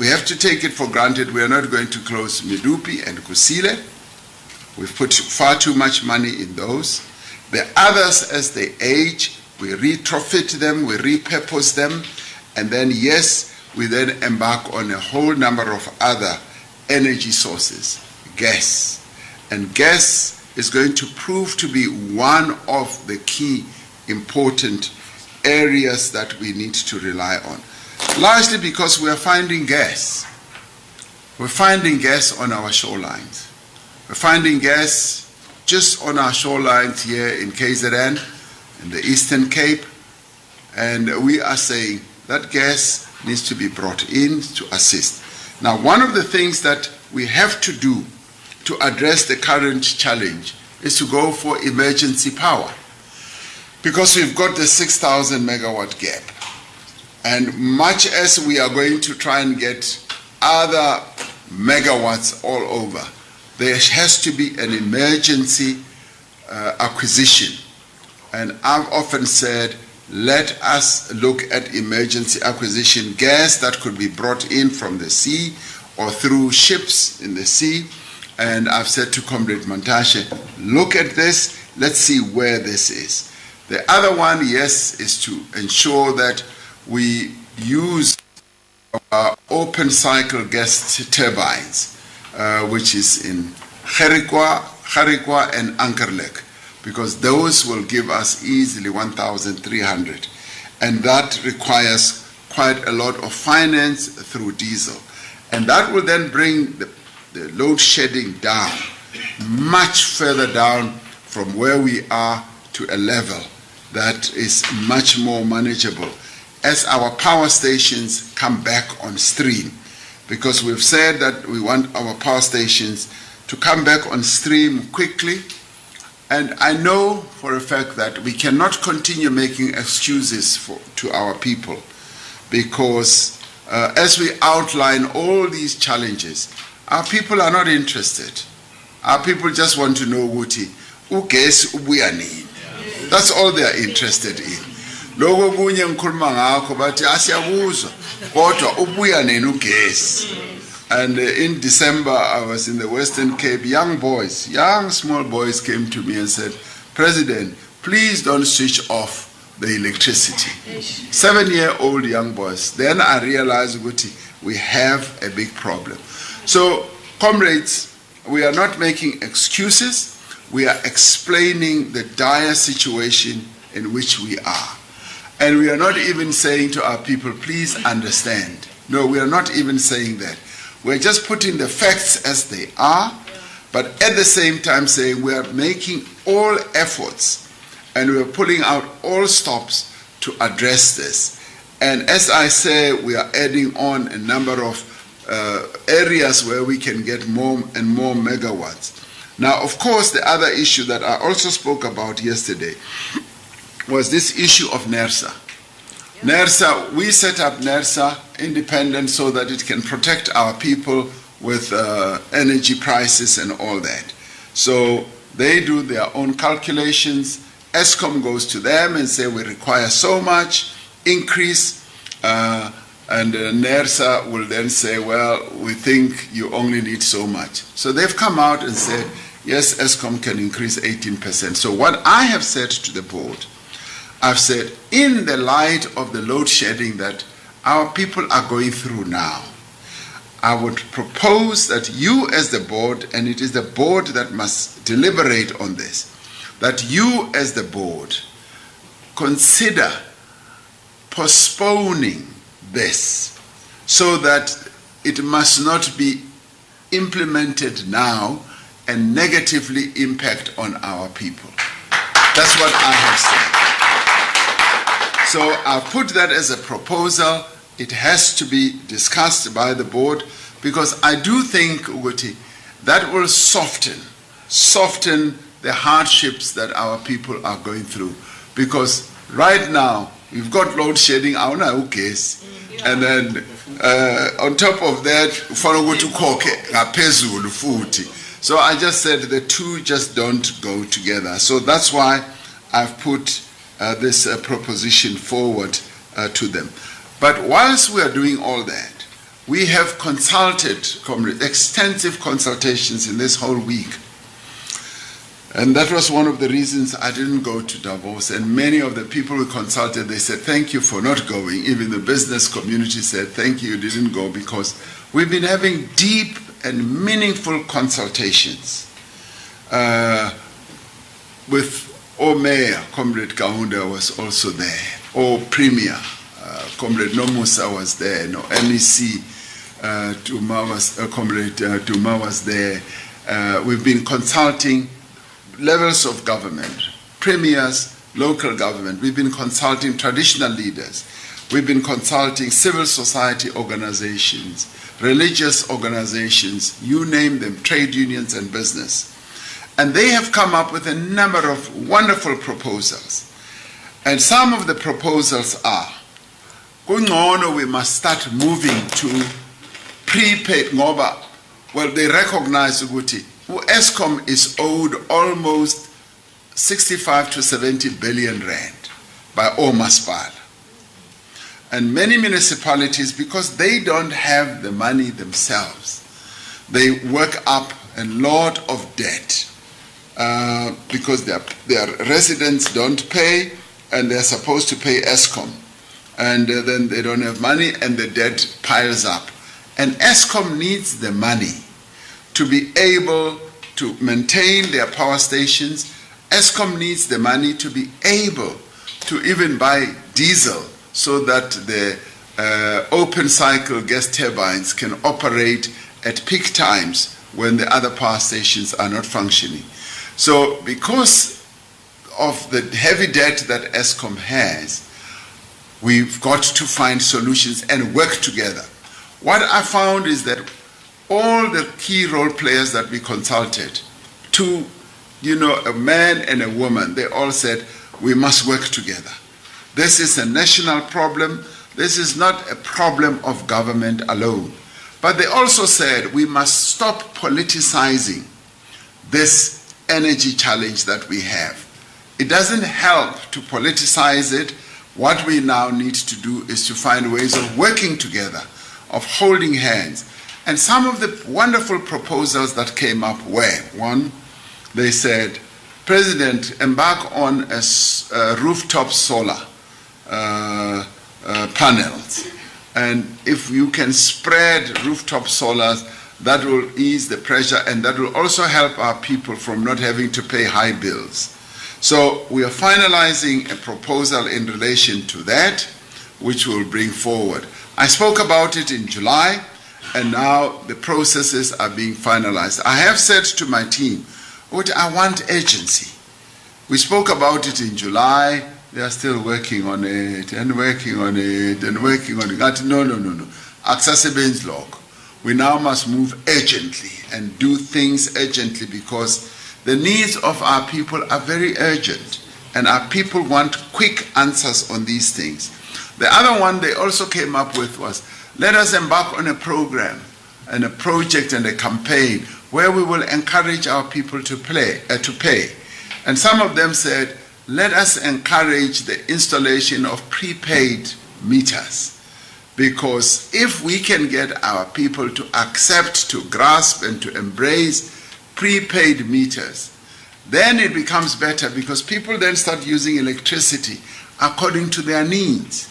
we have to take it for granted we are not going to close Midupi and Kusile. We've put far too much money in those. The others, as they age, we retrofit them, we repurpose them, and then, yes, we then embark on a whole number of other energy sources. Gas. And gas is going to prove to be one of the key important areas that we need to rely on. Largely because we are finding gas. We're finding gas on our shorelines. We're finding gas just on our shorelines here in KZN, in the Eastern Cape, and we are saying that gas needs to be brought in to assist. Now, one of the things that we have to do to address the current challenge is to go for emergency power because we've got the 6,000 megawatt gap. And much as we are going to try and get other megawatts all over, there has to be an emergency uh, acquisition. And I've often said, let us look at emergency acquisition gas that could be brought in from the sea or through ships in the sea. And I've said to Comrade Montashe, look at this, let's see where this is. The other one, yes, is to ensure that we use our open cycle gas turbines, uh, which is in Gerikwa, Gerikwa and Ankerlek, because those will give us easily 1,300. And that requires quite a lot of finance through diesel. And that will then bring the, the load shedding down, much further down from where we are to a level that is much more manageable as our power stations come back on stream. Because we've said that we want our power stations to come back on stream quickly. And I know for a fact that we cannot continue making excuses for, to our people because uh, as we outline all these challenges, our people are not interested. Our people just want to know Wuti, ugesi ubuya nini. That's all they are interested in. Loko kunye ngikhuluma ngakho bathi asiyakuzwa kodwa ubuya nini ugesi. And uh, in December, I was in the Western Cape. Young boys, young small boys came to me and said, President, please don't switch off the electricity. Seven year old young boys. Then I realized Guti, we have a big problem. So, comrades, we are not making excuses, we are explaining the dire situation in which we are. And we are not even saying to our people, please understand. No, we are not even saying that. We're just putting the facts as they are, but at the same time saying we are making all efforts and we're pulling out all stops to address this. And as I say, we are adding on a number of uh, areas where we can get more and more megawatts. Now, of course, the other issue that I also spoke about yesterday was this issue of NERSA. NERSA, we set up NERSA independent so that it can protect our people with uh, energy prices and all that. So they do their own calculations. ESCOM goes to them and say we require so much increase, uh, and uh, NERSA will then say, well, we think you only need so much. So they've come out and said, yes, ESCOM can increase 18%. So what I have said to the board I've said, in the light of the load shedding that our people are going through now, I would propose that you, as the board, and it is the board that must deliberate on this, that you, as the board, consider postponing this so that it must not be implemented now and negatively impact on our people. That's what I have said. So I've put that as a proposal. It has to be discussed by the board because I do think, Uguti, that will soften, soften the hardships that our people are going through. Because right now, we've got load shedding, awuna ugesi. And then uh, on top of that, ngaphezulu futhi. So I just said the two just don't go together. So that's why I've put this uh, proposition forward uh, to them. But whilst we are doing all that, We have consulted, extensive consultations in this whole week. And that was one of the reasons I didn't go to Davos. And many of the people we consulted, they said, thank you for not going. Even the business community said, thank you, you didn't go because we've been having deep and meaningful consultations uh, with O Mayor, Comrade Kaunda was also there, O Premier, uh, Comrade Nomusa was there, no NEC, uh, Duma was, uh, Comrade uh, Duma was there. Uh, we've been consulting levels of government, premiers, local government. We've been consulting traditional leaders. We've been consulting civil society organizations, religious organizations, you name them, trade unions and business. And they have come up with a number of wonderful proposals. And some of the proposals are, kungcono we must start moving to prepaid ngoba well they recognize ukuthi ESCOM is owed almost 65 to 70 billion rand by Omaspal. And many municipalities, because they don't have the money themselves, they work up a lot of debt uh, because their, their residents don't pay and they're supposed to pay ESCOM. And uh, then they don't have money and the debt piles up. And ESCOM needs the money to be able to maintain their power stations. ESCOM needs the money to be able to even buy diesel so that the uh, open cycle gas turbines can operate at peak times when the other power stations are not functioning. So, because of the heavy debt that ESCOM has, we've got to find solutions and work together. What I found is that all the key role players that we consulted, two, you know, a man and a woman, they all said, we must work together. This is a national problem. This is not a problem of government alone. But they also said we must stop politicizing this energy challenge that we have. It doesn't help to politicize it. What we now need to do is to find ways of working together, of holding hands, and some of the wonderful proposals that came up were one, they said, President, embark on a, a rooftop solar uh, uh, panels. And if you can spread rooftop solars, that will ease the pressure and that will also help our people from not having to pay high bills. So we are finalizing a proposal in relation to that, which we'll bring forward. I spoke about it in July and now the processes are being finalized. I have said to my team, what I want agency. We spoke about it in July. They are still working on it and working on it and working on it. No, no, no, no. Accessibility log. We now must move urgently and do things urgently because the needs of our people are very urgent and our people want quick answers on these things. The other one they also came up with was let us embark on a program and a project and a campaign where we will encourage our people to play uh, to pay. And some of them said, let us encourage the installation of prepaid meters. Because if we can get our people to accept, to grasp, and to embrace prepaid meters, then it becomes better because people then start using electricity according to their needs.